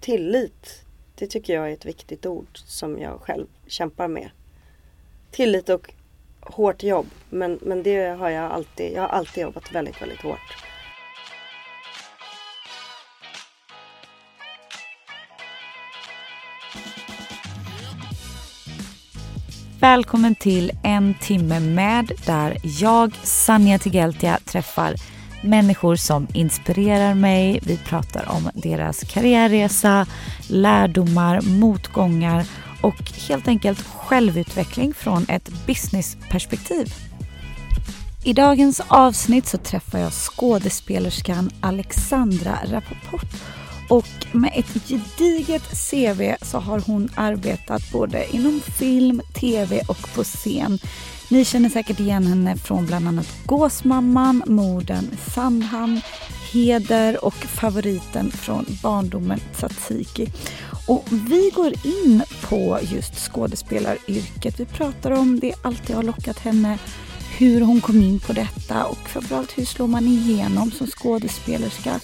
Tillit, det tycker jag är ett viktigt ord som jag själv kämpar med. Tillit och hårt jobb, men, men det har jag alltid, jag har alltid jobbat väldigt, väldigt hårt. Välkommen till En timme med där jag, Sanja Tigeltia, träffar människor som inspirerar mig. Vi pratar om deras karriärresa, lärdomar, motgångar och helt enkelt självutveckling från ett businessperspektiv. I dagens avsnitt så träffar jag skådespelerskan Alexandra Rapaport och med ett gediget CV så har hon arbetat både inom film, tv och på scen. Ni känner säkert igen henne från bland annat Gåsmamman, Morden Sandhamn, Heder och favoriten från barndomen Tsatsiki. Och vi går in på just skådespelaryrket. Vi pratar om det alltid har lockat henne, hur hon kom in på detta och framförallt hur slår man igenom som skådespelerska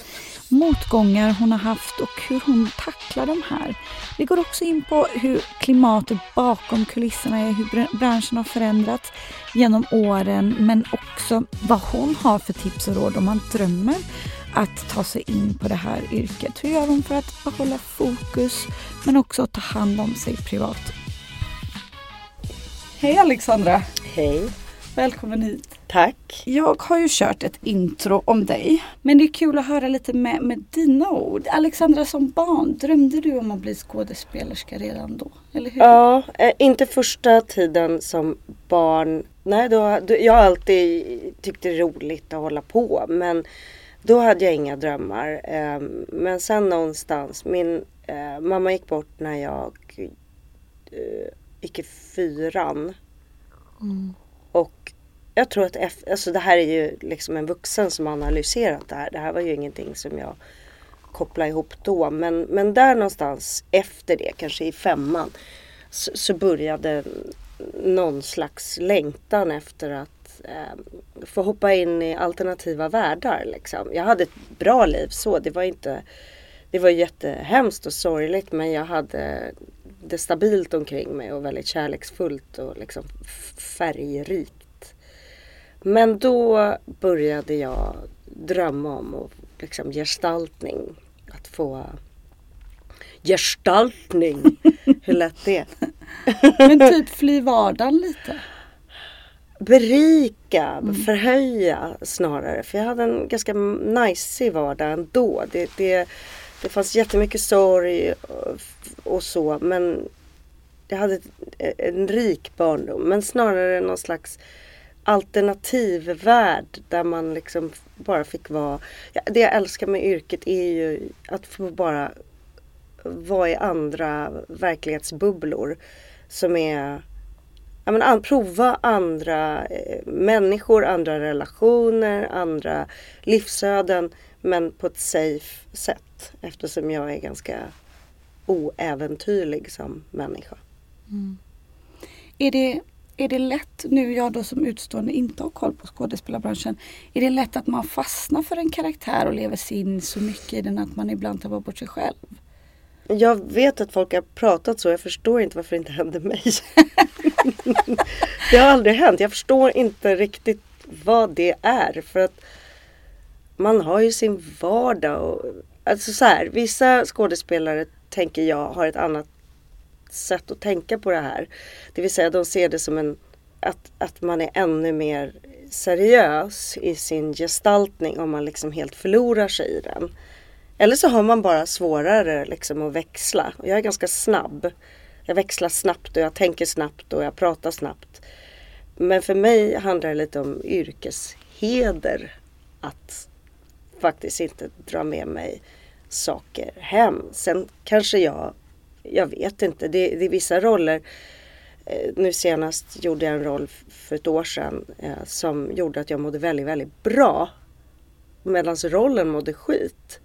motgångar hon har haft och hur hon tacklar de här. Vi går också in på hur klimatet bakom kulisserna är, hur branschen har förändrats genom åren men också vad hon har för tips och råd om man drömmer att ta sig in på det här yrket. Hur gör hon för att behålla fokus men också ta hand om sig privat? Hej Alexandra! Hej! Välkommen hit! Tack! Jag har ju kört ett intro om dig. Men det är kul att höra lite med, med dina ord. Alexandra, som barn, drömde du om att bli skådespelerska redan då? Eller hur? Ja, eh, inte första tiden som barn. Nej, då, då, jag har alltid tyckt det är roligt att hålla på. Men då hade jag inga drömmar. Eh, men sen någonstans, min eh, mamma gick bort när jag eh, gick i fyran. Mm. Jag tror att F, alltså det här är ju liksom en vuxen som har analyserat det här. Det här var ju ingenting som jag kopplade ihop då. Men, men där någonstans efter det, kanske i femman, så, så började någon slags längtan efter att eh, få hoppa in i alternativa världar. Liksom. Jag hade ett bra liv så. Det var inte det var jättehemskt och sorgligt men jag hade det stabilt omkring mig och väldigt kärleksfullt och liksom färgrikt. Men då började jag drömma om och liksom gestaltning. Att få gestaltning. Hur lätt det Men typ fly vardagen lite? Berika, mm. förhöja snarare. För jag hade en ganska nice vardag ändå. Det, det, det fanns jättemycket sorg och, och så men jag hade en rik barndom. Men snarare någon slags alternativ värld där man liksom bara fick vara. Det jag älskar med yrket är ju att få bara vara i andra verklighetsbubblor som är ja, men, an, prova andra eh, människor, andra relationer, andra livsöden men på ett safe sätt eftersom jag är ganska oäventyrlig som människa. Mm. Är det är det lätt, nu jag då som utstående inte har koll på skådespelarbranschen, är det lätt att man fastnar för en karaktär och lever sig in så mycket i den att man ibland tar bort sig själv? Jag vet att folk har pratat så, jag förstår inte varför det inte hände mig. det har aldrig hänt, jag förstår inte riktigt vad det är. För att man har ju sin vardag. Och, alltså så här, vissa skådespelare tänker jag har ett annat sätt att tänka på det här. Det vill säga de ser det som en, att, att man är ännu mer seriös i sin gestaltning om man liksom helt förlorar sig i den. Eller så har man bara svårare liksom att växla. Jag är ganska snabb. Jag växlar snabbt och jag tänker snabbt och jag pratar snabbt. Men för mig handlar det lite om yrkesheder. Att faktiskt inte dra med mig saker hem. Sen kanske jag, jag vet inte, det, det är vissa roller. Eh, nu senast gjorde jag en roll för ett år sedan eh, som gjorde att jag mådde väldigt, väldigt bra. Medan rollen mådde skit.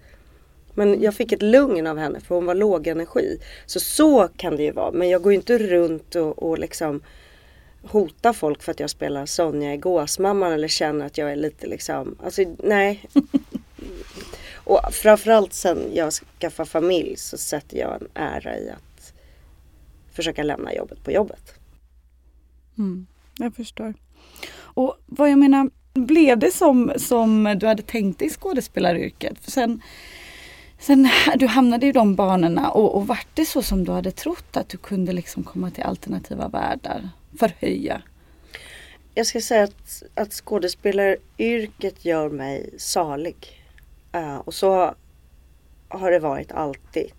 Men jag fick ett lugn av henne för hon var låg energi. Så så kan det ju vara. Men jag går ju inte runt och, och liksom hota folk för att jag spelar Sonja i Gåsmamman eller känner att jag är lite liksom, alltså nej. och framförallt sen jag skaffade familj så sätter jag en ära i att försöka lämna jobbet på jobbet. Mm, jag förstår. Och vad jag menar, blev det som, som du hade tänkt dig i skådespelaryrket? För sen, sen du hamnade i de banorna och, och vart det så som du hade trott att du kunde liksom komma till alternativa världar? Förhöja? Jag ska säga att, att skådespelaryrket gör mig salig. Uh, och så har det varit alltid.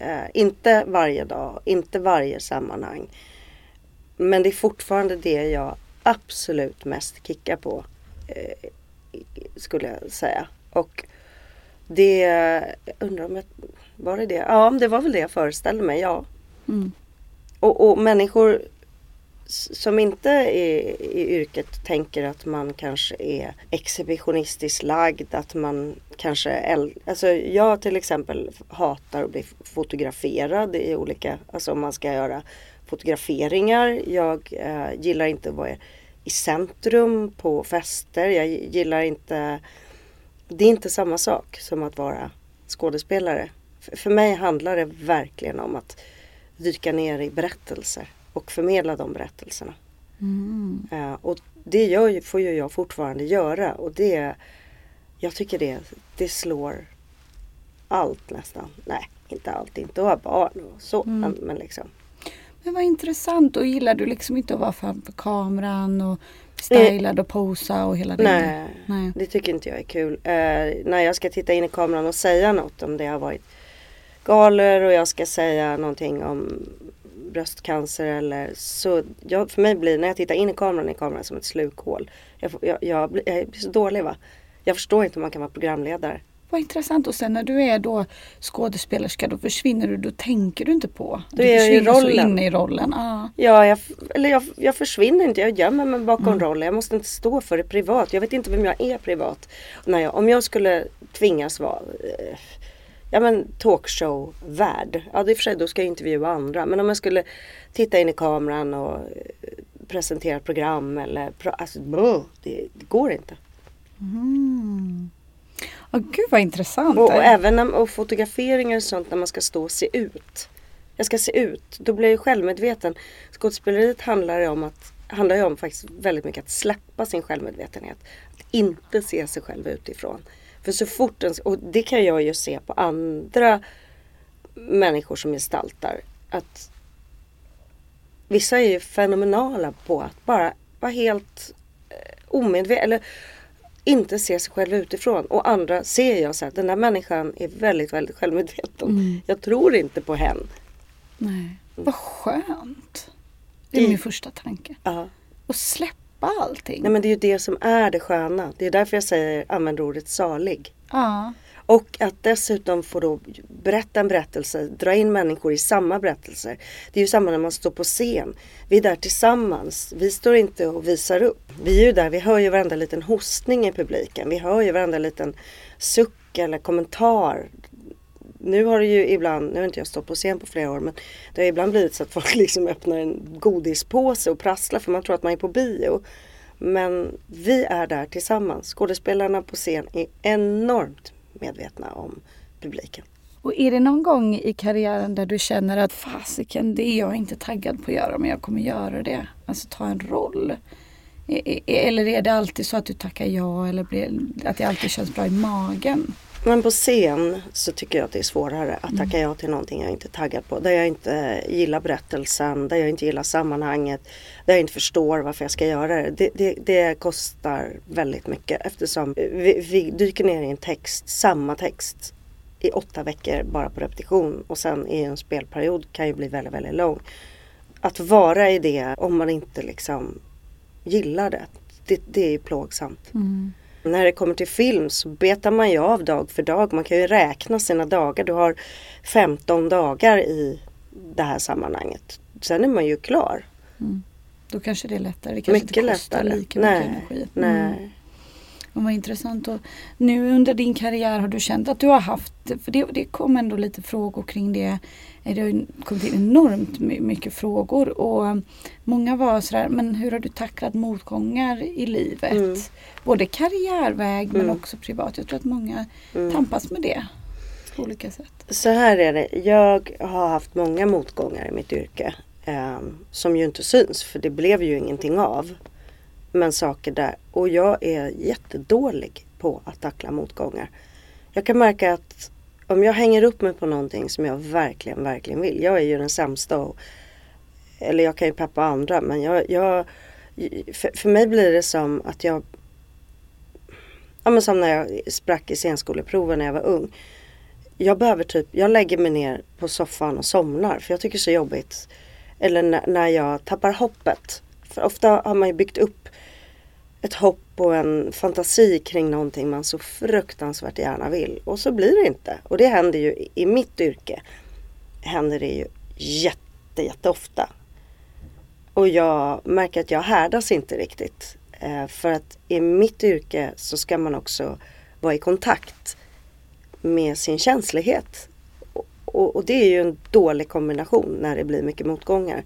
Uh, inte varje dag, inte varje sammanhang. Men det är fortfarande det jag absolut mest kickar på. Uh, skulle jag säga. Och det, jag undrar om jag, var det det? Ja, det var väl det jag föreställde mig, ja. Mm. Och, och människor som inte är i yrket tänker att man kanske är exhibitionistiskt lagd, att man kanske Alltså jag till exempel hatar att bli fotograferad i olika, alltså om man ska göra fotograferingar. Jag eh, gillar inte att vara i centrum på fester. Jag gillar inte Det är inte samma sak som att vara skådespelare. För, för mig handlar det verkligen om att dyka ner i berättelser och förmedla de berättelserna. Mm. Uh, och det gör, får ju jag fortfarande göra och det Jag tycker det, det slår allt nästan. Nej, inte allt, inte att ha barn och så mm. men, men liksom. Men vad intressant och gillar du liksom inte att vara framför kameran och stylad och posa och hela det? Nej, Nej, det tycker inte jag är kul. Uh, när jag ska titta in i kameran och säga något om det har varit galor och jag ska säga någonting om bröstcancer eller så. Jag, för mig blir när jag tittar in i kameran, i kameran som ett slukhål. Jag, jag, jag, jag blir så dålig va. Jag förstår inte hur man kan vara programledare. Vad intressant. Och sen när du är då skådespelerska då försvinner du, då tänker du inte på. Då du är jag i rollen. Så inne i rollen. Ah. Ja, jag, eller jag, jag försvinner inte. Jag gömmer mig bakom mm. rollen. Jag måste inte stå för det privat. Jag vet inte vem jag är privat. Jag, om jag skulle tvingas vara eh, ja men talkshow-värld. Ja, det är för sig, då ska jag intervjua andra. Men om jag skulle titta in i kameran och eh, presentera ett program eller alltså, det, det går inte. Mm. Oh, gud vad intressant. Och, och även när, och fotograferingar och sånt när man ska stå och se ut. Jag ska se ut, då blir jag självmedveten. Skådespeleriet handlar om att handlar ju om faktiskt väldigt mycket att släppa sin självmedvetenhet. Att inte se sig själv utifrån. För så fort en, och det kan jag ju se på andra människor som gestaltar. Att vissa är ju fenomenala på att bara vara helt eh, omedveten eller inte se sig själv utifrån. Och andra ser jag så att den där människan är väldigt, väldigt självmedveten. Mm. Jag tror inte på henne. Nej. Vad skönt. Det är I, min första tanke. Ja. Och släppa släppa allting. Nej men det är ju det som är det sköna. Det är därför jag säger använder ordet salig. Ja. Och att dessutom få då berätta en berättelse, dra in människor i samma berättelser. Det är ju samma när man står på scen. Vi är där tillsammans. Vi står inte och visar upp. Vi är ju där, vi hör ju varenda liten hostning i publiken. Vi hör ju varenda liten suck eller kommentar nu har det ju ibland, nu har inte jag stått på scen på flera år, men det har ibland blivit så att folk liksom öppnar en godispåse och prasslar för man tror att man är på bio. Men vi är där tillsammans. Skådespelarna på scen är enormt medvetna om publiken. Och är det någon gång i karriären där du känner att fasiken, det är jag inte taggad på att göra men jag kommer göra det. Alltså ta en roll. E, e, eller är det alltid så att du tackar ja eller att det alltid känns bra i magen? Men på scen så tycker jag att det är svårare att tacka mm. ja till någonting jag inte är taggad på. Där jag inte gillar berättelsen, där jag inte gillar sammanhanget, där jag inte förstår varför jag ska göra det. Det, det, det kostar väldigt mycket eftersom vi, vi dyker ner i en text, samma text i åtta veckor bara på repetition och sen i en spelperiod kan ju bli väldigt, väldigt lång. Att vara i det om man inte liksom gillar det, det, det är plågsamt. Mm. När det kommer till film så betar man ju av dag för dag. Man kan ju räkna sina dagar. Du har 15 dagar i det här sammanhanget. Sen är man ju klar. Mm. Då kanske det är lättare. Det kanske Mycket inte kostar lättare. lika Nej, mycket energi. nej. Mm. Och vad intressant. Och nu under din karriär har du känt att du har haft, för det, det kom ändå lite frågor kring det. Eh, Det har kommit in enormt my- mycket frågor och många var sådär, men hur har du tacklat motgångar i livet? Mm. Både karriärväg men Mm. också privat. Jag tror att många Mm. tampas med det på olika sätt. Så här är det. Jag har haft många motgångar i mitt yrke. Eh, som ju inte syns för det blev ju ingenting av. Men saker där. Och jag är jättedålig på att tackla motgångar. Jag kan märka att om jag hänger upp mig på någonting som jag verkligen, verkligen vill. Jag är ju den sämsta. Och, eller jag kan ju peppa andra men jag, jag för, för mig blir det som att jag Ja men som när jag sprack i scenskoleproven när jag var ung jag behöver typ, jag lägger mig ner på soffan och somnar för jag tycker det är så jobbigt. Eller när, när jag tappar hoppet. För ofta har man ju byggt upp ett hopp och en fantasi kring någonting man så fruktansvärt gärna vill. Och så blir det inte. Och det händer ju i- mitt yrke. Händer det ju jätte, jätteofta. Och jag märker att jag härdas inte riktigt. Eh, för att i mitt yrke så ska man också vara i kontakt med sin känslighet. Och, och det är ju en dålig kombination när det blir mycket motgångar.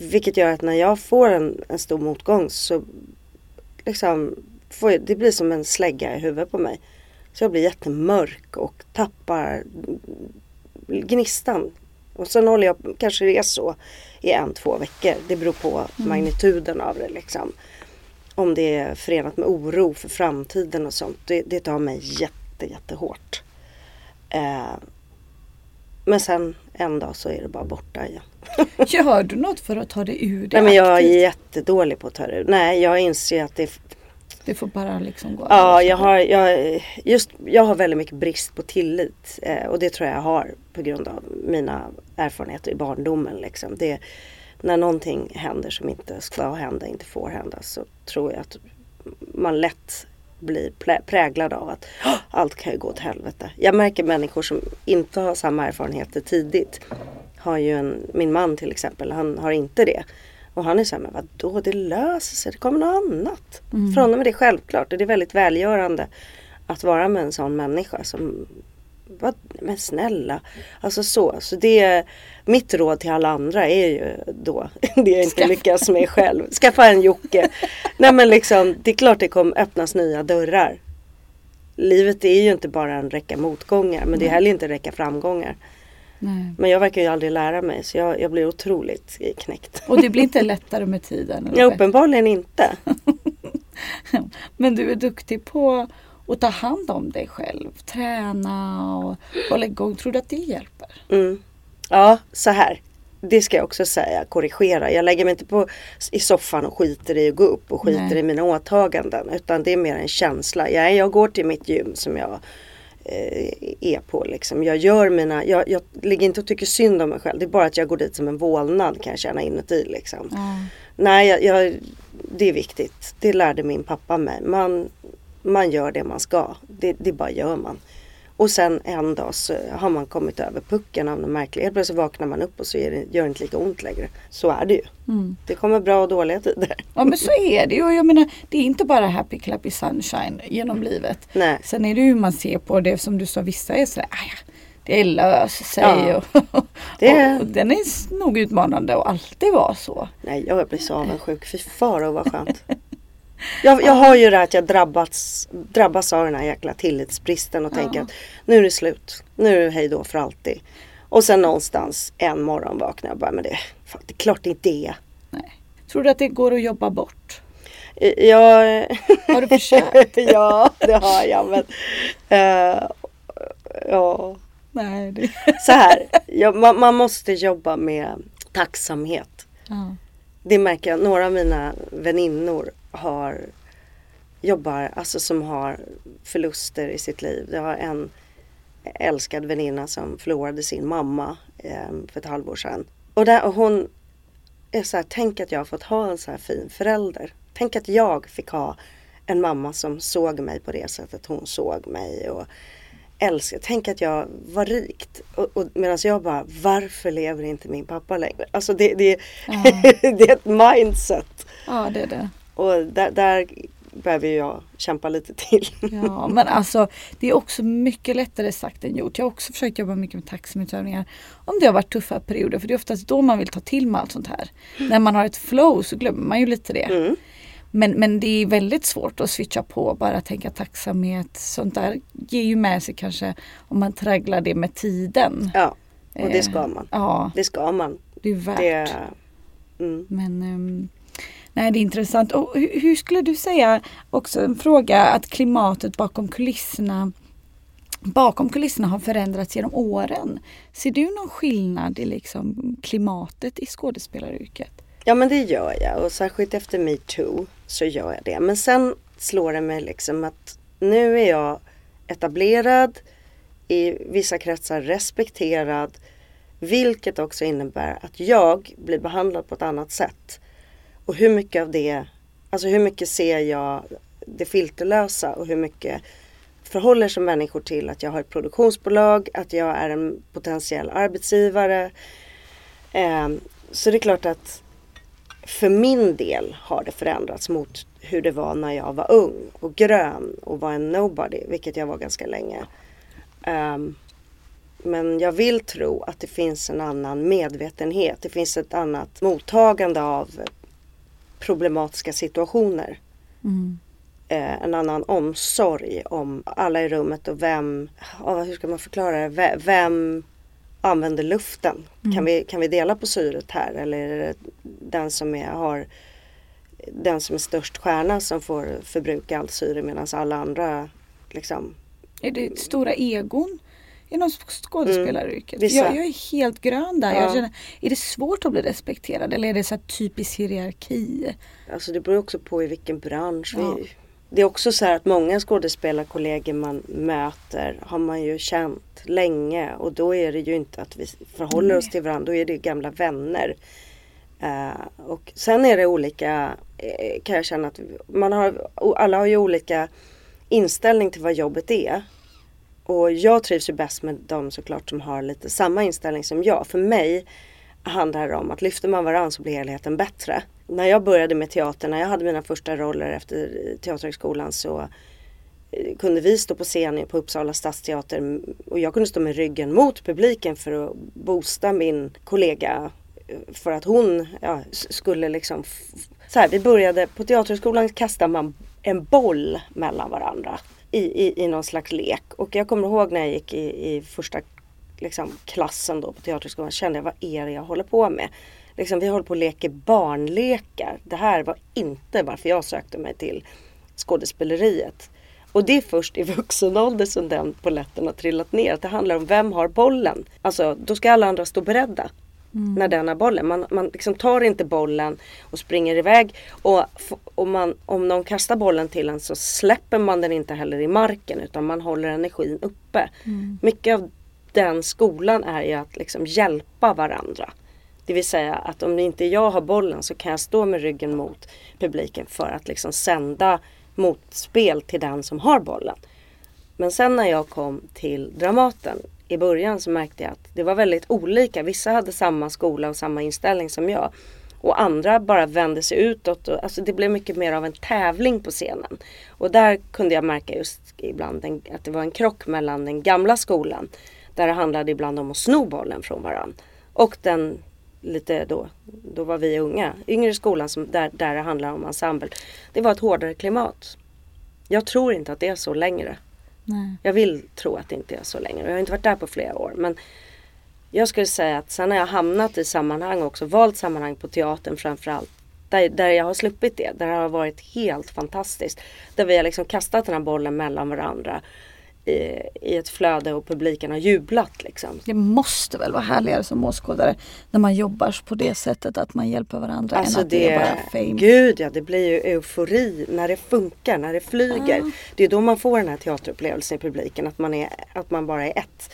Vilket gör att när jag får en, en stor motgång så liksom får jag, det blir som en slägga i huvudet på mig. Så jag blir jättemörk och tappar gnistan. Och sen håller jag, kanske det är så i en, två veckor. Det beror på magnituden av det liksom. Om det är förenat med oro för framtiden och sånt. Det, det tar mig jätte, jättehårt. Eh, men sen en dag så är det bara borta igen. Gör du något för att ta dig ur det Nej men jag är aktivt? jättedålig på att ta det ur. Nej jag inser att det är Det får bara liksom gå Ja, jag har, jag, just, jag har väldigt mycket brist på tillit. Eh, och det tror jag jag har på grund av mina erfarenheter i barndomen. Liksom. Det, när någonting händer som inte ska hända, inte får hända så tror jag att man lätt plä- präglad av att "Åh, allt kan ju gå åt helvete. Jag märker människor som inte har samma erfarenheter tidigt. Har ju en, min man till exempel, han har inte det. Och han är så här, men vadå det löser sig, det kommer något annat. Mm. För honom är det självklart och det är väldigt välgörande att vara med en sån människa som vad, men snälla. Alltså så. Så det mitt råd till alla andra är ju då det jag inte Skaffa. lyckas med själv. Skaffa en Jocke. Nej men liksom det är klart det kommer öppnas nya dörrar. Livet är ju inte bara en räcka motgångar men det är heller inte en räcka framgångar. Nej. Men jag verkar ju aldrig lära mig så jag, jag blir otroligt knäckt. Och det blir inte lättare med tiden? eller Ja, uppenbarligen inte. Men du är duktig på att ta hand om dig själv. Träna och hålla igång. Tror du att det hjälper? Mm. Ja, så här. Det ska jag också säga, korrigera. Jag lägger mig inte på i soffan och skiter i att gå upp och skiter Nej. i mina åtaganden. Utan det är mer en känsla. Jag, jag går till mitt gym som jag eh, är på. Liksom. Jag gör mina, jag, jag ligger inte och tycker synd om mig själv. Det är bara att jag går dit som en vålnad kan jag känna inuti. Liksom. Ja. Nej, jag, jag, det är viktigt. Det lärde min pappa mig. Man, man gör det man ska. Det, det bara gör man. Och sen en dag så har man kommit över pucken av något märkligt. Helt plötsligt vaknar man upp och så det, gör det inte lika ont längre. Så är det ju. Mm. Det kommer bra och dåliga tider. ja men så är det ju. Jag menar, det är inte bara happy clappy sunshine genom livet. Nej. Sen är det ju hur man ser på det. Som du sa, vissa är sådär, "Ah, ja, det löser sig. Ja. Och, Det- och, den är nog utmanande att alltid vara så. Nej, jag blir så avundsjuk. Fy faro vad skönt. Jag, jag har ju det här att jag drabbats, drabbas av den här jäkla tillitsbristen och tänker Ja. att nu är det slut. Nu är det hej då för alltid. Och sen någonstans en morgon vaknar jag och bara, men det, fan, det är klart det inte är. Nej. Tror du att det går att jobba bort? Jag, Har du försökt? ja, det har jag. Men, eh, ja, Nej. Det... så här. Ja, man, man måste jobba med tacksamhet. Ja. Det märker jag. Några av mina väninnor har jobbar, alltså som har förluster i sitt liv. Jag har en älskad väninna som förlorade sin mamma eh, för ett halvår sedan. Och, där, och hon är så här, tänk att jag har fått ha en så här fin förälder. Tänk att jag fick ha en mamma som såg mig på det sättet hon såg mig. Och älskade, tänk att jag var rikt. Och, och Medan jag bara, varför lever inte min pappa längre? Alltså det, det, Ja. det är ett mindset. Ja, det är det. Och där, där behöver jag kämpa lite till. Ja, men alltså det är också mycket lättare sagt än gjort. Jag har också försökt jobba mycket med tacksamhetsövningar. Om det har varit tuffa perioder, för det är oftast då man vill ta till med allt sånt här. När man har ett flow så glömmer man ju lite det. Mm. Men, men det är väldigt svårt att switcha på och bara tänka tacksamhet. Sånt där ger ju med sig kanske om man tragglar det med tiden. Ja, och det Eh, ska man. Ja, Det ska man. det är värt. Det, mm. Men ehm, nej, det är intressant. Och hur, skulle du säga, också en fråga, att klimatet bakom kulisserna bakom kulisserna har förändrats genom åren. Ser du någon skillnad i liksom klimatet i skådespelaryrket? Ja men det gör jag och särskilt efter metoo så gör jag det. Men sen slår det mig liksom att nu är jag etablerad, i vissa kretsar respekterad. Vilket också innebär att jag blir behandlad på ett annat sätt. Och hur mycket av det, alltså hur mycket ser jag det filterlösa och hur mycket förhåller sig människor till att jag har ett produktionsbolag, att jag är en potentiell arbetsgivare. Ehm, så det är klart att för min del har det förändrats mot hur det var när jag var ung och grön och var en nobody, vilket jag var ganska länge. Ehm, men jag vill tro att det finns en annan medvetenhet. Det finns ett annat mottagande av problematiska situationer. Mm. Eh, en annan omsorg om alla i rummet och vem, ja, hur ska man förklara det, Ve- vem använder luften? Kan, vi, kan vi dela på syret här eller är det den som är, har den som är störst stjärna som får förbruka allt syre medan alla andra liksom Är det stora egon inom skådespelaryrket? Mm. Jag, jag är helt grön där. Ja. Jag känner, är det svårt att bli respekterad eller är det så här typisk hierarki? Alltså det beror också på i vilken bransch Ja. vi Det är också så här att många skådespelarkollegor man möter har man ju känt länge och då är det ju inte att vi förhåller oss Nej. till varandra, då är det gamla vänner. Eh, och sen är det olika, eh, kan jag känna att man har, alla har ju olika inställning till vad jobbet är. Och jag trivs ju bäst med de såklart som har lite samma inställning som jag. För mig handlar det om att lyfter man varann så blir helheten bättre. När jag började med teater, när jag hade mina första roller efter Teaterhögskolan så eh, kunde vi stå på scenen på Uppsala stadsteater och jag kunde stå med ryggen mot publiken för att boosta min kollega eh, för att hon ja, skulle liksom så här, vi började på Teaterhögskolan kastar man en boll mellan varandra i, i, i någon slags lek och jag kommer ihåg när jag gick i, i första liksom, klassen då på teaterskolan kände jag vad är det jag håller på med? Liksom, vi håller på och leker barnlekar. Det här var inte varför jag sökte mig till skådespeleriet. Och det är först i vuxen ålder som den polletten har trillat ner. Att det handlar om vem har bollen. Alltså då ska alla andra stå beredda. När den har bollen. Man, man liksom tar inte bollen och springer iväg. Och, och man, om någon kastar bollen till en så släpper man den inte heller i marken. Utan man håller energin uppe. Mycket av den skolan är ju att liksom hjälpa varandra. Det vill säga att om inte jag har bollen så kan jag stå med ryggen mot publiken för att liksom sända motspel till den som har bollen. Men sen när jag kom till Dramaten i början så märkte jag att det var väldigt olika. Vissa hade samma skola och samma inställning som jag. Och andra bara vände sig utåt. Och, alltså det blev mycket mer av en tävling på scenen. Och där kunde jag märka just ibland en, att det var en krock mellan den gamla skolan. Där det handlade ibland om att sno bollen från varandra. Och den lite då, då var vi unga, yngre skolan som, där, där det handlar om ensemble. Det var ett hårdare klimat. Jag tror inte att det är så längre. Nej. Jag vill tro att det inte är så länge. Jag har inte varit där på flera år. Men jag skulle säga att sen har jag hamnat i sammanhang också, valt sammanhang på teatern framförallt. Där, där jag har sluppit det. Där det har varit helt fantastiskt. Där vi har liksom kastat den här bollen mellan varandra. I, i ett flöde och publiken har jublat liksom. Det måste väl vara härligare som åskådare när man jobbar på det sättet att man hjälper varandra Alltså än att det, är bara fame. Gud ja, det blir ju eufori när det funkar, när det flyger. Ah. Det är då man får den här teaterupplevelsen i publiken, att man, är, att man bara är ett.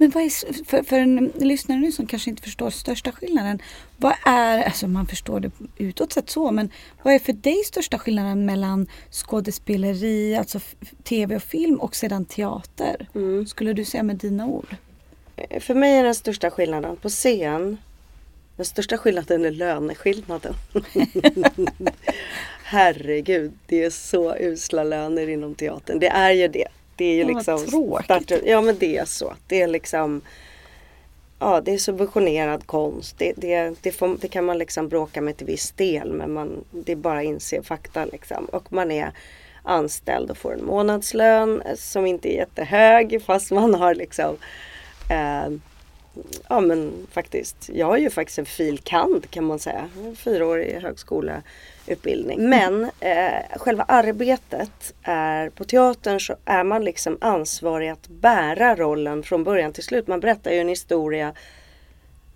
Men vad är, för, för en lyssnare nu som kanske inte förstår största skillnaden. Vad är, alltså man förstår det utåt sett så, men vad är för dig största skillnaden mellan skådespeleri, alltså tv och film och sedan teater? Mm. Skulle du säga med dina ord? För mig är den största skillnaden på scen, den största skillnaden är löneskillnaden. Herregud, det är så usla löner inom teatern. Det är ju det. Det är ju ja, liksom... Tråkigt. ja men det är så. Det är liksom Ja det är subventionerad konst. Det, det, det, får, det, kan man liksom bråka med till viss del men man, det är bara att inse fakta liksom. Och man är anställd och får en månadslön som inte är jättehög fast man har liksom eh, Ja men faktiskt, jag har ju faktiskt en filkand kan man säga. Fyraårig högskoleutbildning. Men eh, själva arbetet är på teatern så är man liksom ansvarig att bära rollen från början till slut. Man berättar ju en historia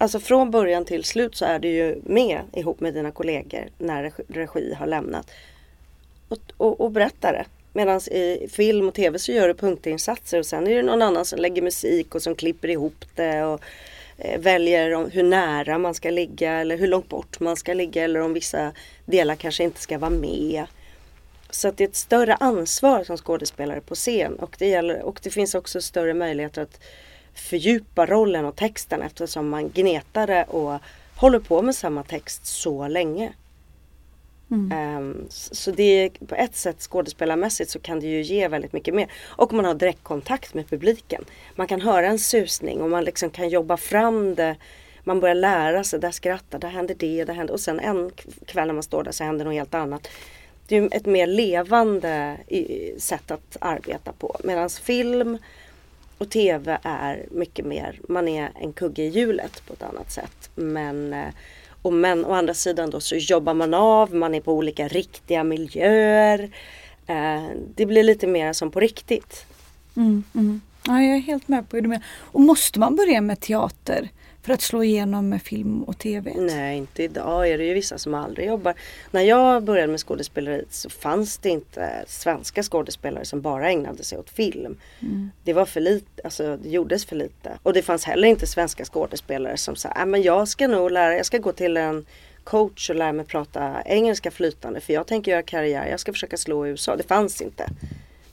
Alltså från början till slut så är du ju med ihop med dina kollegor när regi har lämnat. Och, och, och berättar det. Medan i film och tv så gör du punktinsatser och sen är det någon annan som lägger musik och som klipper ihop det. Och, Eh, väljer hur nära man ska ligga eller hur långt bort man ska ligga eller om vissa delar kanske inte ska vara med. Så att det är ett större ansvar som skådespelare på scen och det, gäller, och det finns också större möjligheter att fördjupa rollen och texten eftersom man gnetare och håller på med samma text så länge. Mm. Um, så det är på ett sätt skådespelarmässigt så kan det ju ge väldigt mycket mer. Och man har direktkontakt med publiken. Man kan höra en susning och man liksom kan jobba fram det. Man börjar lära sig, där skrattar, där händer det, där händer och sen en kväll när man står där så händer något helt annat. Det är ett mer levande sätt att arbeta på. Medan film och tv är mycket mer, man är en kugge i hjulet på ett annat sätt. Men eh, och men å andra sidan då så jobbar man av, man är på olika riktiga miljöer. Eh, det blir lite mer som på riktigt. Mm, mm. Ja, jag är helt med på hur du menar. Och måste man börja med teater? För att slå igenom med film och tv? Nej, inte idag är det ju vissa som aldrig jobbar. När jag började med skådespeleriet så fanns det inte svenska skådespelare som bara ägnade sig åt film. Mm. Det var för lite, alltså det gjordes för lite. Och det fanns heller inte svenska skådespelare som sa, äh, men jag ska nog lära, jag ska gå till en coach och lära mig prata engelska flytande för jag tänker göra karriär, jag ska försöka slå i USA. Det fanns inte.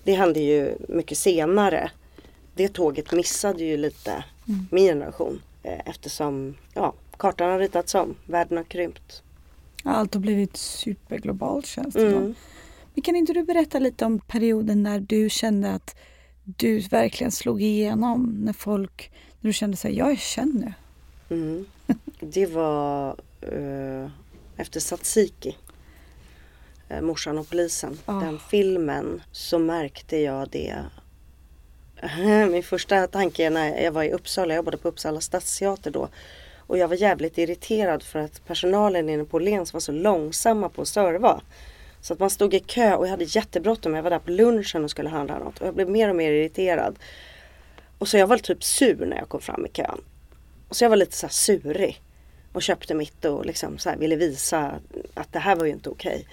Det hände ju mycket senare. Det tåget missade ju lite mm. min generation. Eh, eftersom ja, kartan har ritats om, världen har krympt. Allt har blivit superglobalt känns det mm. Men kan inte du berätta lite om perioden när du kände att du verkligen slog igenom när folk, när du kände sig jag är känd nu? Mm. Det var uh, efter Satsiki, uh, Morsan och polisen, oh. den filmen, så märkte jag det Min första tanke när jag var i Uppsala, jag jobbade på Uppsala stadsteater då. Och jag var jävligt irriterad för att personalen inne på Lens var så långsamma på att serva. Så att man stod i kö och jag hade jättebråttom. Jag var där på lunchen och skulle handla något. Och jag blev mer och mer irriterad. Och så jag var typ sur när jag kom fram i kön. Och så jag var lite så här surig. Och köpte mitt och liksom så ville visa att det här var ju inte okej.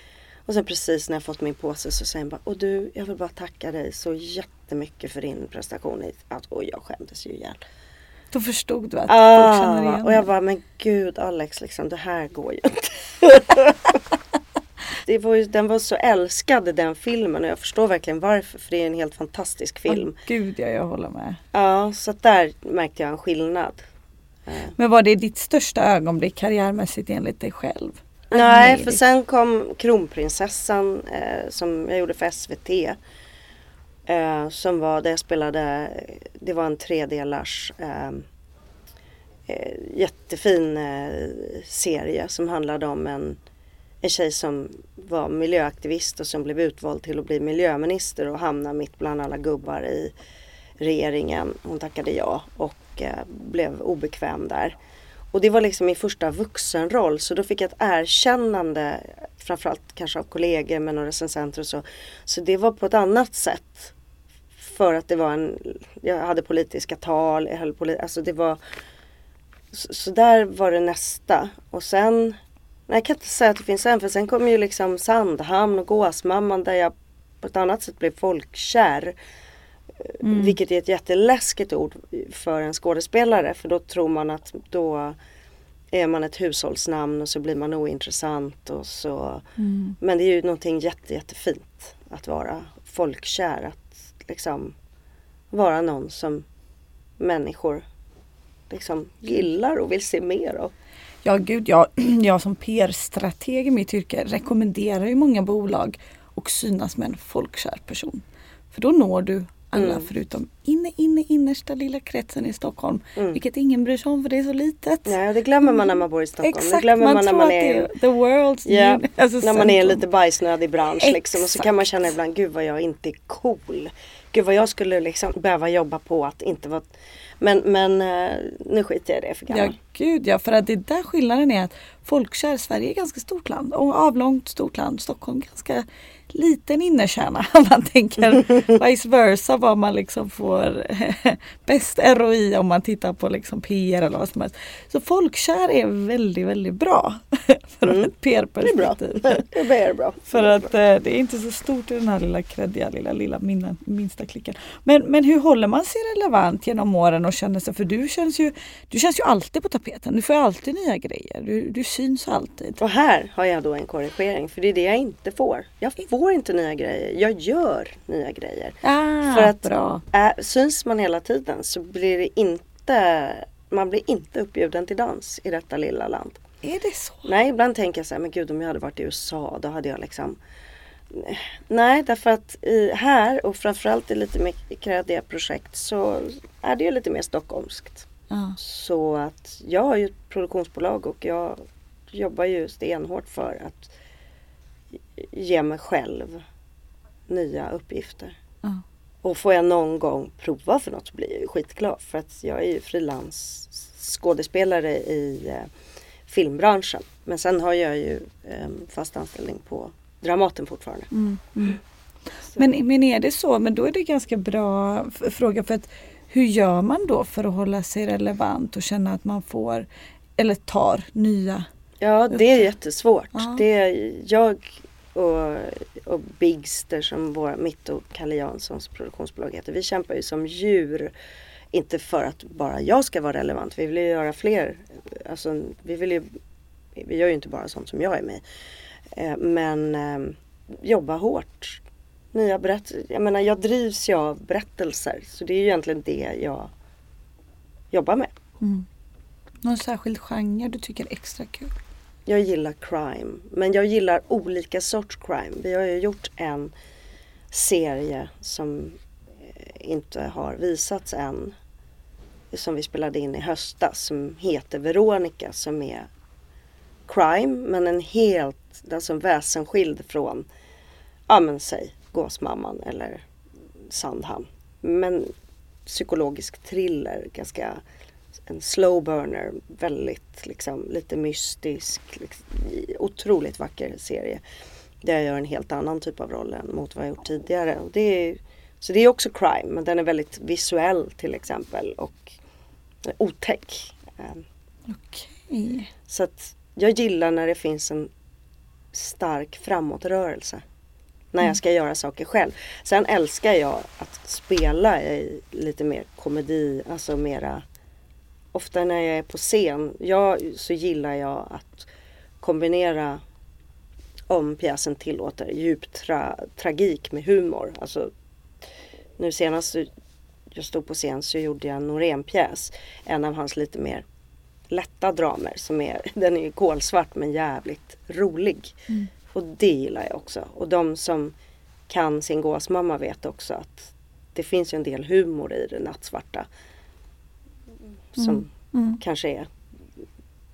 Och sen precis när jag fått min påse så säger han bara, och du, jag vill bara tacka dig så jättemycket för din prestation. Att, och jag skämdes ju ihjäl. Då förstod du att ah, folk känner igen Och jag bara, men gud Alex, liksom, det här går ju inte. det var ju, den var så älskad den filmen och jag förstår verkligen varför. För det är en helt fantastisk film. Oh, gud ja, jag håller med. Ja, så där märkte jag en skillnad. Men var det ditt största ögonblick karriärmässigt enligt dig själv? Nej, för sen kom Kronprinsessan eh, som jag gjorde för SVT. Eh, som var där jag spelade, det var en tredelars eh, eh, jättefin eh, serie som handlade om en, en tjej som var miljöaktivist och som blev utvald till att bli miljöminister och hamna mitt bland alla gubbar i regeringen. Hon tackade ja och eh, blev obekväm där. Och det var liksom min första vuxenroll så då fick jag ett erkännande framförallt kanske av kollegor men och recensenter och så. Så det var på ett annat sätt. För att det var en, jag hade politiska tal, jag höll politi alltså det var så, så, där var det nästa. Och sen, nej jag kan inte säga att det finns en för sen kom ju liksom Sandhamn och Gåsmamman där jag på ett annat sätt blev folkkär. Mm. Vilket är ett jätteläskigt ord för en skådespelare för då tror man att då är man ett hushållsnamn och så blir man ointressant och så. Mm. Men det är ju någonting jätte, jättefint att vara folkkär. Att liksom vara någon som människor liksom gillar och vill se mer av. Ja gud, jag, jag som PR-strateg i mitt yrke rekommenderar ju många bolag att synas med en folkkär person. För då når du alla mm. förutom inne, inne, innersta lilla kretsen i Stockholm. Mm. Vilket ingen bryr sig om för det är så litet. Nej, det glömmer man när man bor i Stockholm. Exakt, det glömmer man, man när man är the world's yeah, alltså När man är lite bajsnödig bransch liksom. Och så kan man känna ibland, gud vad jag inte är cool. Gud vad jag skulle liksom behöva jobba på att inte vara men, men eh, nu skiter jag i det för gammal. Ja gud ja, för att det där skillnaden är att folkkär, Sverige är ett ganska stort land och avlångt stort land. Stockholm ganska liten innerkärna om man tänker vice versa vad man liksom får bäst ROI om man tittar på liksom PR eller vad som helst. Så folkkär är väldigt väldigt bra för mm. ett PR-perspektiv. Det är bra. för att eh, det är inte så stort i den här lilla kreddiga lilla, lilla minna, minsta klicken. Men, men hur håller man sig relevant genom åren och känner sig, för du känns ju, du känns ju alltid på tapeten. Du får alltid nya grejer. Du, du syns alltid. Och här har jag då en korrigering för det är det jag inte får. Jag får inte nya grejer. Jag gör nya grejer. Ah, För att bra. Äh, syns man hela tiden så blir det inte man blir inte uppbjuden till dans i detta lilla land. Är det så? Nej, ibland tänker jag så här, men gud om jag hade varit i USA då hade jag liksom Nej, därför att i, här och framförallt i lite mer kreddiga projekt så är det ju lite mer stockholmskt. Ah. Så att jag har ju ett produktionsbolag och jag jobbar ju stenhårt för att ge mig själv nya uppgifter. Mm. Och får jag någon gång prova för något så blir jag ju skitglad för att jag är ju frilans skådespelare i eh, filmbranschen. Men sen har jag ju eh, fast anställning på Dramaten fortfarande. Mm. Mm. Men, men är det så, men då är det ganska bra fråga för att hur gör man då för att hålla sig relevant och känna att man får eller tar nya Ja, det är jättesvårt. Ja. Det är jag och, och Bigster som vår, mitt och Kalle Janssons produktionsbolag heter. Vi kämpar ju som djur. Inte för att bara jag ska vara relevant. Vi vill ju göra fler. Alltså, vi, vill ju, vi gör ju inte bara sånt som jag är med eh, Men eh, jobba hårt. Nya berättelser. Jag menar jag drivs ju av berättelser. Så det är ju egentligen det jag jobbar med. Mm. Någon särskild genre du tycker är extra kul? Jag gillar crime. Men jag gillar olika sorts crime. Vi har ju gjort en serie som eh, inte har visats än. Som vi spelade in i höstas som heter Veronica som är crime men en helt, alltså en väsensskild från, ja men säg Gåsmamman eller Sandhamn. Men psykologisk thriller, ganska en slow burner, väldigt liksom lite mystisk, liksom, otroligt vacker serie. Där jag gör en helt annan typ av roll än mot vad jag gjort tidigare. Och det är, så det är också crime men den är väldigt visuell till exempel och otäck. Ehm, Okej. Okay. Så att jag gillar när det finns en stark framåtrörelse. När jag mm. ska göra saker själv. Sen älskar jag att spela i lite mer komedi, alltså mera ofta när jag är på scen, jag, så gillar jag att kombinera om pjäsen tillåter djup tra, tragik med humor. Alltså, nu senast jag stod på scen så gjorde jag en Norén-pjäs. En av hans lite mer lätta dramer som är, den är kolsvart men jävligt rolig. Mm. Och det gillar jag också. Och de som kan sin gåsmamma vet också att det finns en del humor i det nattsvarta som mm. Mm. kanske är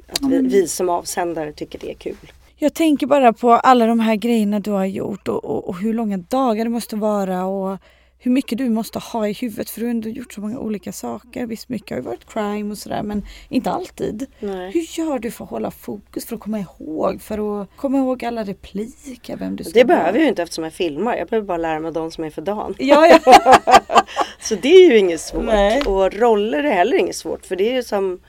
att vi, vi, som avsändare tycker det är kul. Jag tänker bara på alla de här grejerna du har gjort och, och, och, hur långa dagar det måste vara och hur mycket du måste ha i huvudet för du har ändå gjort så många olika saker. Visst mycket har ju varit crime och sådär men inte alltid. Nej. Hur gör du för att hålla fokus, för att komma ihåg, för att komma ihåg alla repliker, vem du ska Det behöver jag ju inte eftersom jag filmar. Jag behöver bara lära mig de som är för dagen. Ja, ja. så det är ju inget svårt. Nej. Och roller är heller inget svårt för det är ju som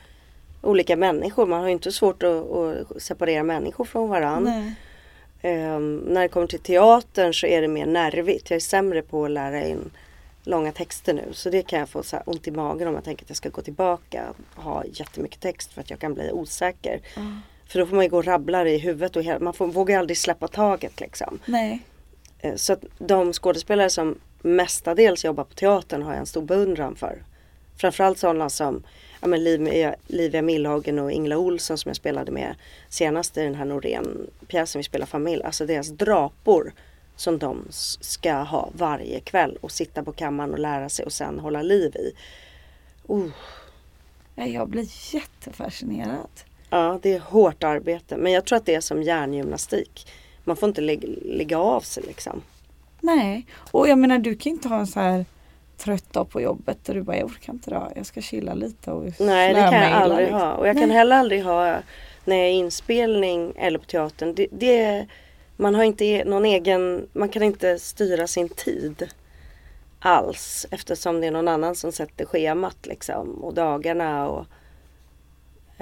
olika människor. Man har ju inte svårt att, att separera människor från varandra. Um, när det kommer till teatern så är det mer nervigt. Jag är sämre på att lära in långa texter nu. Så det kan jag få så ont i magen om jag tänker att jag ska gå tillbaka och ha jättemycket text för att jag kan bli osäker. För då får man ju gå och rabbla i huvudet och man får, vågar aldrig släppa taget liksom. Nej. Eh, Så att de skådespelare som mestadels jobbar på teatern har jag en stor beundran för. Framförallt sådana som ja, men Liv- Livia Millhagen och Ingela Olsson som jag spelade med senast i den här Norén-pjäsen Vi spelar familj. Alltså deras drapor som de ska ha varje kväll och sitta på kammaren och lära sig och sen hålla liv i. Uh, Jag blir jättefascinerad. ja, det är hårt arbete men jag tror att det är som hjärngymnastik. Man får inte lägga, lägga av sig liksom. Nej, och jag menar du kan inte ha en så här trött dag på jobbet där du bara jag orkar inte idag, jag ska chilla lite och Nej det kan jag aldrig liksom. ha. Och jag kan Nej. heller aldrig ha när jag är inspelning eller på teatern. Det, det, man har inte e- någon egen, man kan inte styra sin tid alls eftersom det är någon annan som sätter schemat liksom och dagarna och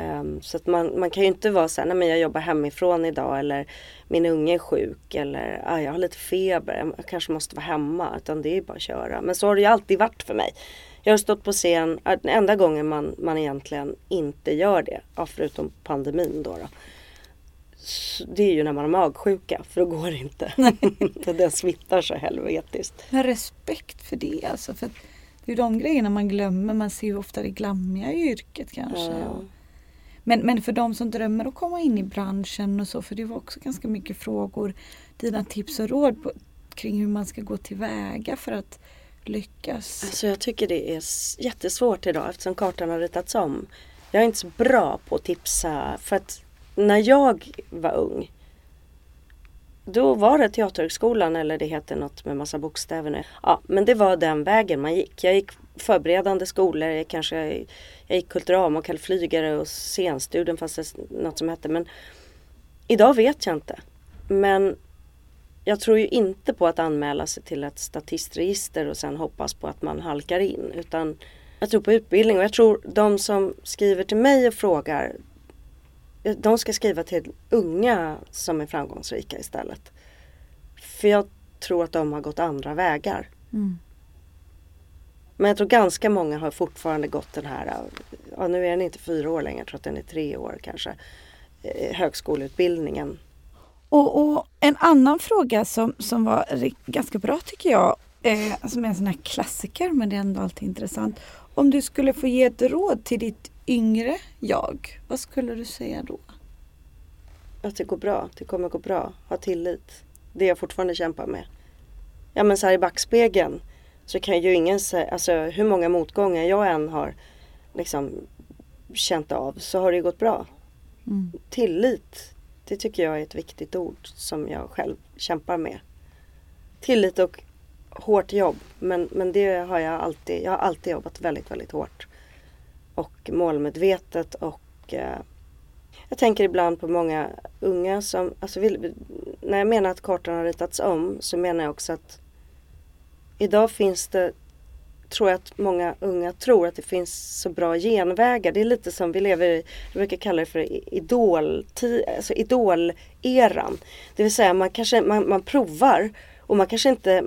ehm, så att man, man kan ju inte vara så här, nej men jag jobbar hemifrån idag eller min unge är sjuk eller ah, jag har lite feber, jag kanske måste vara hemma. Utan det är bara att köra. Men så har det ju alltid varit för mig. Jag har stått på scen, den enda gången man, man egentligen inte gör det, ja, förutom pandemin då, då. Det är ju när man har magsjuka, för då går det inte. Den smittar så helvetiskt. Men respekt för det alltså. För det är ju de grejerna man glömmer. Man ser ju ofta det glammiga i yrket kanske. Ja. Men, men för de som drömmer att komma in i branschen och så. För det var också ganska mycket frågor. Dina tips och råd på, kring hur man ska gå tillväga för att lyckas. Alltså jag tycker det är jättesvårt idag eftersom kartan har ritats om. Jag är inte så bra på att tipsa för att när jag var ung då var det Teaterhögskolan eller det heter något med massa bokstäver nu. Ja, men det var den vägen man gick. Jag gick förberedande skolor, jag kanske jag gick kulturama och kallflygare och scenstudien fanns det något som hette. Men idag vet jag inte. Men jag tror ju inte på att anmäla sig till ett statistregister och sen hoppas på att man halkar in. Utan jag tror på utbildning och jag tror de som skriver till mig och frågar de ska skriva till unga som är framgångsrika istället. För jag tror att de har gått andra vägar. Mm. Men jag tror ganska många har fortfarande gått den här, ja nu är den inte fyra år längre, jag tror att den är tre år kanske, eh, högskoleutbildningen. Och, och en annan fråga som, som var ganska bra tycker jag, eh, som är en sån här klassiker men det är ändå alltid intressant. Om du skulle få ge ett råd till ditt yngre jag, vad skulle du säga då? Att det går bra, det kommer gå bra, ha tillit. Det jag fortfarande kämpar med. Ja men så här i backspegeln så kan ju ingen säga, alltså hur många motgångar jag än har liksom känt av så har det gått bra. Mm. Tillit, det tycker jag är ett viktigt ord som jag själv kämpar med. Tillit och hårt jobb, men, men det har jag alltid, jag har alltid jobbat väldigt, väldigt hårt. Och målmedvetet och eh, jag tänker ibland på många unga som, alltså vill, när jag menar att kartan har ritats om så menar jag också att idag finns det, tror jag att många unga tror att det finns så bra genvägar. Det är lite som vi lever i, jag brukar kalla det för idol, alltså idoleran. Det vill säga man kanske, man, man provar och man kanske inte,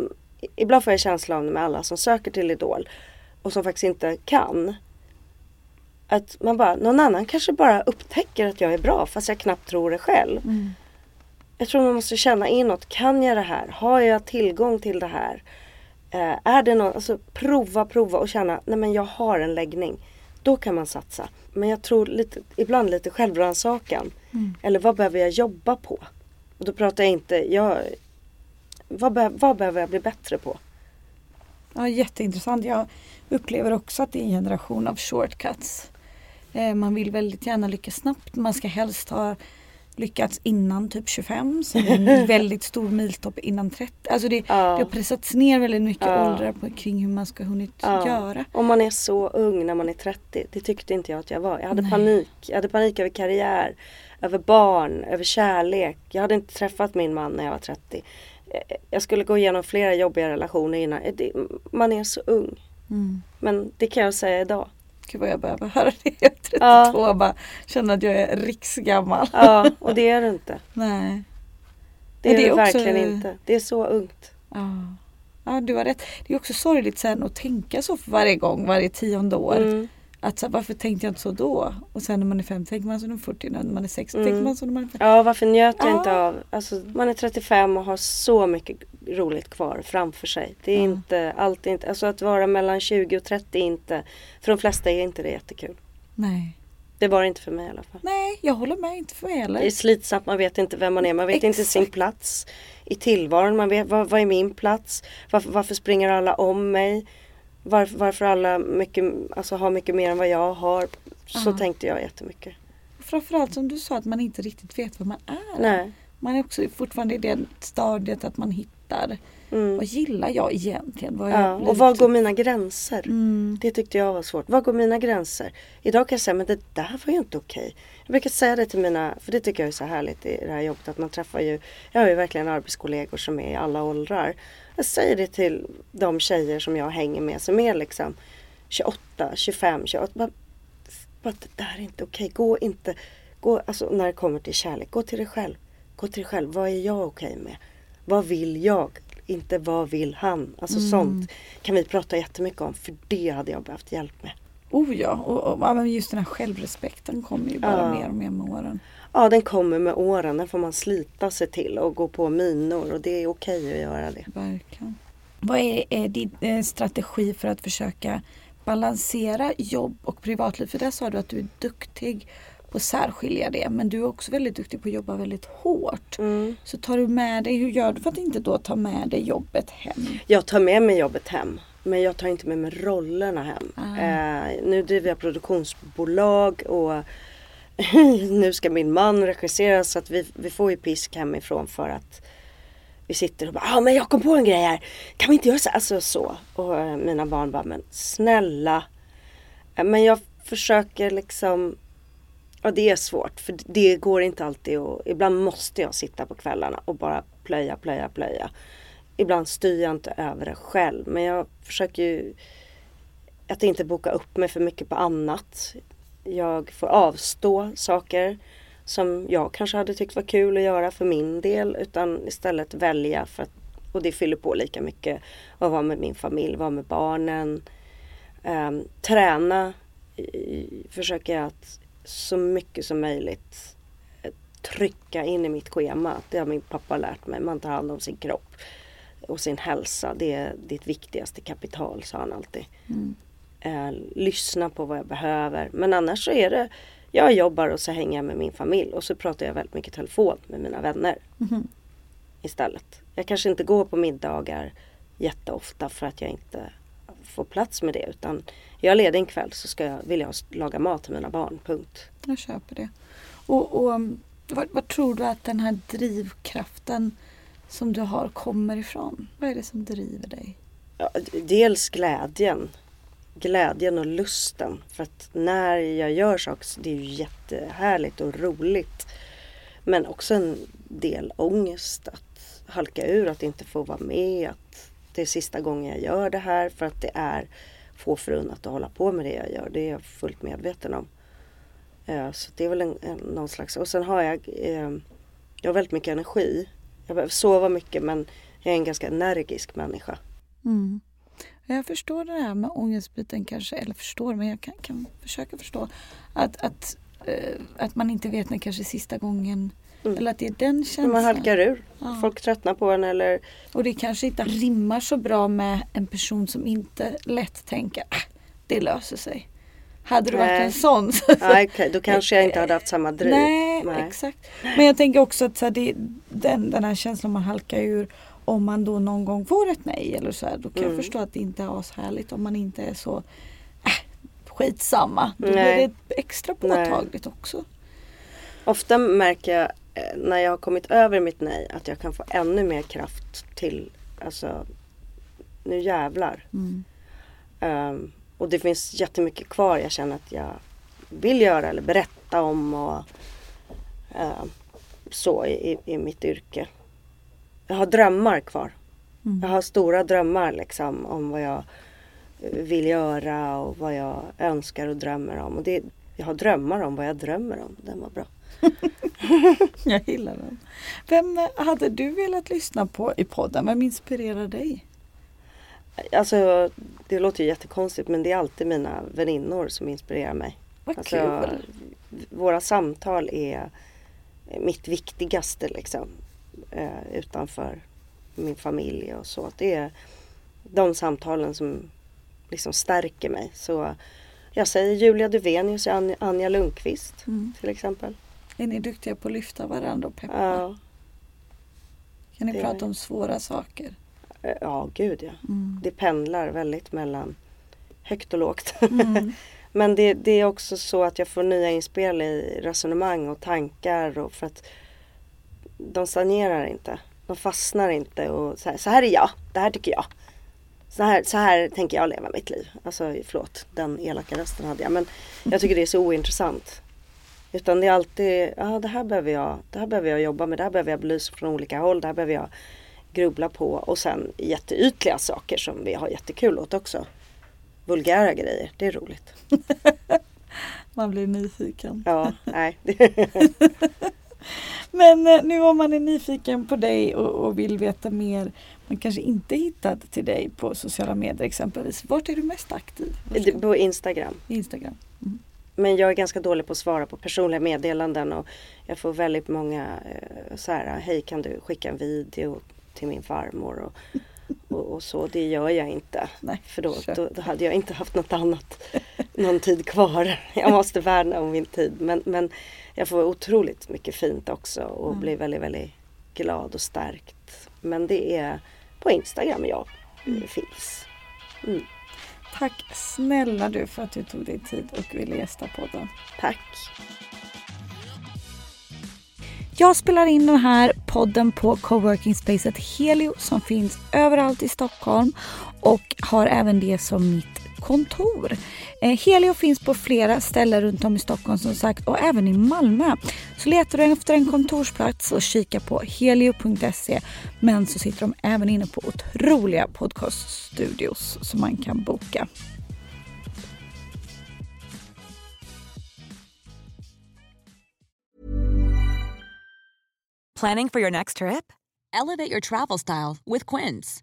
ibland får jag känslan med alla som söker till Idol och som faktiskt inte kan. Att man bara, någon annan kanske bara upptäcker att jag är bra fast jag knappt tror det själv. Mm. Jag tror man måste känna inåt, kan jag det här? Har jag tillgång till det här? Eh, är det något, alltså prova, prova och känna, nej men jag har en läggning. Då kan man satsa. Men jag tror lite, ibland lite självrannsakan. Mm. Eller vad behöver jag jobba på? Och då pratar jag inte, jag, vad, be, vad behöver jag bli bättre på? Ja, jätteintressant. Jag upplever också att det är en generation av shortcuts. Eh, man vill väldigt gärna lyckas snabbt. Man ska helst ha lyckats innan typ 25. Sen en väldigt stor miltopp innan 30. Alltså det, Ja. det har pressats ner väldigt mycket Ja. åldrar på, kring hur man ska hunnit Ja. göra. Om man är så ung när man är 30. Det tyckte inte jag att jag var. Jag hade Nej. panik. Jag hade panik över karriär, över barn, över kärlek. Jag hade inte träffat min man när jag var 30. Eh, Jag skulle gå igenom flera jobbiga relationer innan. Man är så ung. Mm. Men det kan jag säga idag. Gud vad jag behöver höra det. Jag är 32 Ja. och bara känner att jag är riksgammal. Ja, och det är det inte. Nej. Det är det är också- verkligen inte. Det är så ungt. Ja. Ja, du har rätt. Det är också sorgligt sen att tänka så för varje gång, varje tionde år. Mm. Att så, varför tänkte jag inte så då? Och sen när man är 50 tänker man så när man är 40, när man är 60 Mm. tänker man så när man är 50. Ja, varför njöt jag Ja. inte av... Alltså, man är 35 och har så mycket roligt kvar framför sig. Det är Ja. inte, allt inte, alltså att vara mellan 20 och 30 är inte, för de flesta är inte det jättekul. Nej. Det var det inte för mig i alla fall. Nej, jag håller med. Inte för mig Det är heller. slitsamt, man vet inte vem man är, man vet inte sin Exakt. plats i tillvaron. Man vet, vad, vad är min plats? Varför, varför springer alla om mig? Varför, varför alla mycket, alltså, har mycket mer än vad jag har? Så Ja. tänkte jag jättemycket. Framförallt som du sa att man inte riktigt vet vad man är. Nej. Man är också fortfarande i det stadiet att man hittar Mm. vad gillar jag egentligen? Vad Ja, jag och var lite- går mina gränser? Mm. Det tyckte jag var svårt. Var går mina gränser? Idag kan jag säga, men det där var ju inte okej. Jag brukar säga det till mina, för det tycker jag är så härligt i det här jobbet, att man träffar ju, jag har ju verkligen arbetskollegor som är i alla åldrar. Jag säger det till de tjejer som jag hänger med som är liksom 28, 25, 28. Bara, bara, det där är inte okej. Gå inte, gå, alltså när det kommer till kärlek, gå till dig själv. Gå till dig själv. Vad är jag okej med? Vad vill jag? Inte vad vill han? Alltså Mm. sånt kan vi prata jättemycket om för det hade jag behövt hjälp med. Oh ja, och, och just den här självrespekten kommer ju bara Ja. mer och mer med åren. Ja, den kommer med åren. Den får man slita sig till och gå på minor och det är okej att göra det. Verkligen. Vad är, är din eh, strategi för att försöka balansera jobb och privatliv? För där sa du att du är duktig på att särskilja det. Men du är också väldigt duktig på att jobba väldigt hårt. Mm. Så tar du med dig, hur gör du för att inte då ta med dig jobbet hem? Jag tar med mig jobbet hem. Men jag tar inte med mig rollerna hem. Ah. Eh, nu driver jag produktionsbolag och nu ska min man regissera så att vi, vi får ju pisk hemifrån för att vi sitter och bara, ja ah, men jag kom på en grej här. Kan vi inte göra så? Alltså så. Och eh, mina barn bara, men snälla. Eh, men jag försöker liksom Ja det är svårt för det går inte alltid och ibland måste jag sitta på kvällarna och bara plöja, plöja, plöja. Ibland styr jag inte över det själv men jag försöker ju att inte boka upp mig för mycket på annat. Jag får avstå saker som jag kanske hade tyckt var kul att göra för min del utan istället välja för att, och det fyller på lika mycket att vara med min familj, vara med barnen. Um, träna i- försöker jag att så mycket som möjligt eh, trycka in i mitt schema. Det har min pappa lärt mig. Man tar hand om sin kropp och sin hälsa. Det är ditt viktigaste kapital, sa han alltid. Mm. Eh, lyssna på vad jag behöver. Men annars så är det, jag jobbar och så hänger jag med min familj och så pratar jag väldigt mycket telefon med mina vänner Mhm. istället. Jag kanske inte går på middagar jätteofta för att jag inte får plats med det utan är jag ledig en kväll så ska jag, vill jag laga mat till mina barn, punkt. Jag köper det. Och, och um, vad, vad tror du att den här drivkraften som du har kommer ifrån? Vad är det som driver dig? Ja, dels glädjen. Glädjen och lusten. För att när jag gör saker så det är ju jättehärligt och roligt. Men också en del ångest att halka ur, att inte få vara med. Att det är sista gången jag gör det här för att det är få förunnat att hålla på med det jag gör. Det är jag fullt medveten om. Eh, så det är väl en, en, någon slags... Och sen har jag... Eh, jag har väldigt mycket energi. Jag behöver sova mycket men jag är en ganska energisk människa. Mm. Jag förstår det här med ångestbiten kanske, eller förstår, men jag kan, kan försöka förstå att, att, eh, att man inte vet när kanske sista gången, Mm. eller att det är den känslan. man halkar ur. Ja. Folk tröttnar på en eller Och det kanske inte rimmar så bra med en person som inte lätt tänker, ah, det löser sig. Hade du varit Nej. en sån så, Nej, okej, då kanske jag inte hade haft samma driv. Nej, exakt. Men jag tänker också att så här, det, den, den här känslan man halkar ur om man då någon gång får ett nej eller så här, då kan Mm. jag förstå att det inte är ashärligt om man inte är så äh, skitsamma. Då Nej. blir det extra Nej. påtagligt också. Ofta märker jag eh, när jag har kommit över mitt nej att jag kan få ännu mer kraft till, alltså nu jävlar. Mm. Ehm, och det finns jättemycket kvar jag känner att jag vill göra eller berätta om och ehm, så i, i mitt yrke. Jag har drömmar kvar. Mm. Jag har stora drömmar liksom om vad jag eh, vill göra och vad jag önskar och drömmer om. Och det, jag har drömmar om vad jag drömmer om. Den var bra. Jag gillar den. Vem hade du velat lyssna på i podden? Vem inspirerar dig? Alltså det låter ju jättekonstigt men det är alltid mina väninnor som inspirerar mig. Vad Alltså, kul. våra samtal är mitt viktigaste liksom. Eh, utanför min familj och så. Det är de samtalen som liksom stärker mig. Så jag säger Julia Duvenius och Anja- Lundqvist Mm. till exempel. Är ni duktiga på att lyfta varandra och peppa? Ja, kan ni det är prata vi. om svåra saker? eh, ja gud ja. Mm. Det pendlar väldigt mellan högt och lågt. Mm. Men det, det är också så att jag får nya inspel i resonemang och tankar och för att de stagnerar inte. De fastnar inte och så här, så här är jag, det här tycker jag. Så här, så här tänker jag leva mitt liv. Alltså förlåt, den elaka rösten hade jag. Men jag tycker det är så ointressant. Utan det är alltid, ja det här behöver jag, det här behöver jag jobba med, det här behöver jag belysa från olika håll, det här behöver jag grubbla på. Och sen jätteytliga saker som vi har jättekul åt också. Vulgära grejer, det är roligt. Man blir nyfiken. Ja, nej. Men eh, nu om man är nyfiken på dig och, och vill veta mer, man kanske inte hittat till dig på sociala medier exempelvis. Vart är du mest aktiv? På Instagram. Instagram. Mm. Men jag är ganska dålig på att svara på personliga meddelanden och jag får väldigt många eh, så här, hej kan du skicka en video till min farmor och, och, och så. Det gör jag inte. Nej, För då, då, då hade jag inte haft något annat, någon tid kvar. Jag måste värna om min tid. Men, men jag får otroligt mycket fint också och Mm. blir väldigt, väldigt glad och stärkt. Men det är på Instagram jag Mm. finns. Mm. Tack snälla du för att du tog dig tid och ville gästa podden. Tack. Jag spelar in den här podden på coworking spacet Helio som finns överallt i Stockholm och har även det som mitt kontor. Eh, helio finns på flera ställen runt om i Stockholm som sagt och även i Malmö. Så letar du efter en kontorsplats och kika på helio.se men så sitter de även inne på otroliga podcaststudios som man kan boka. Planning for your next trip? Elevate your travel style with Quince.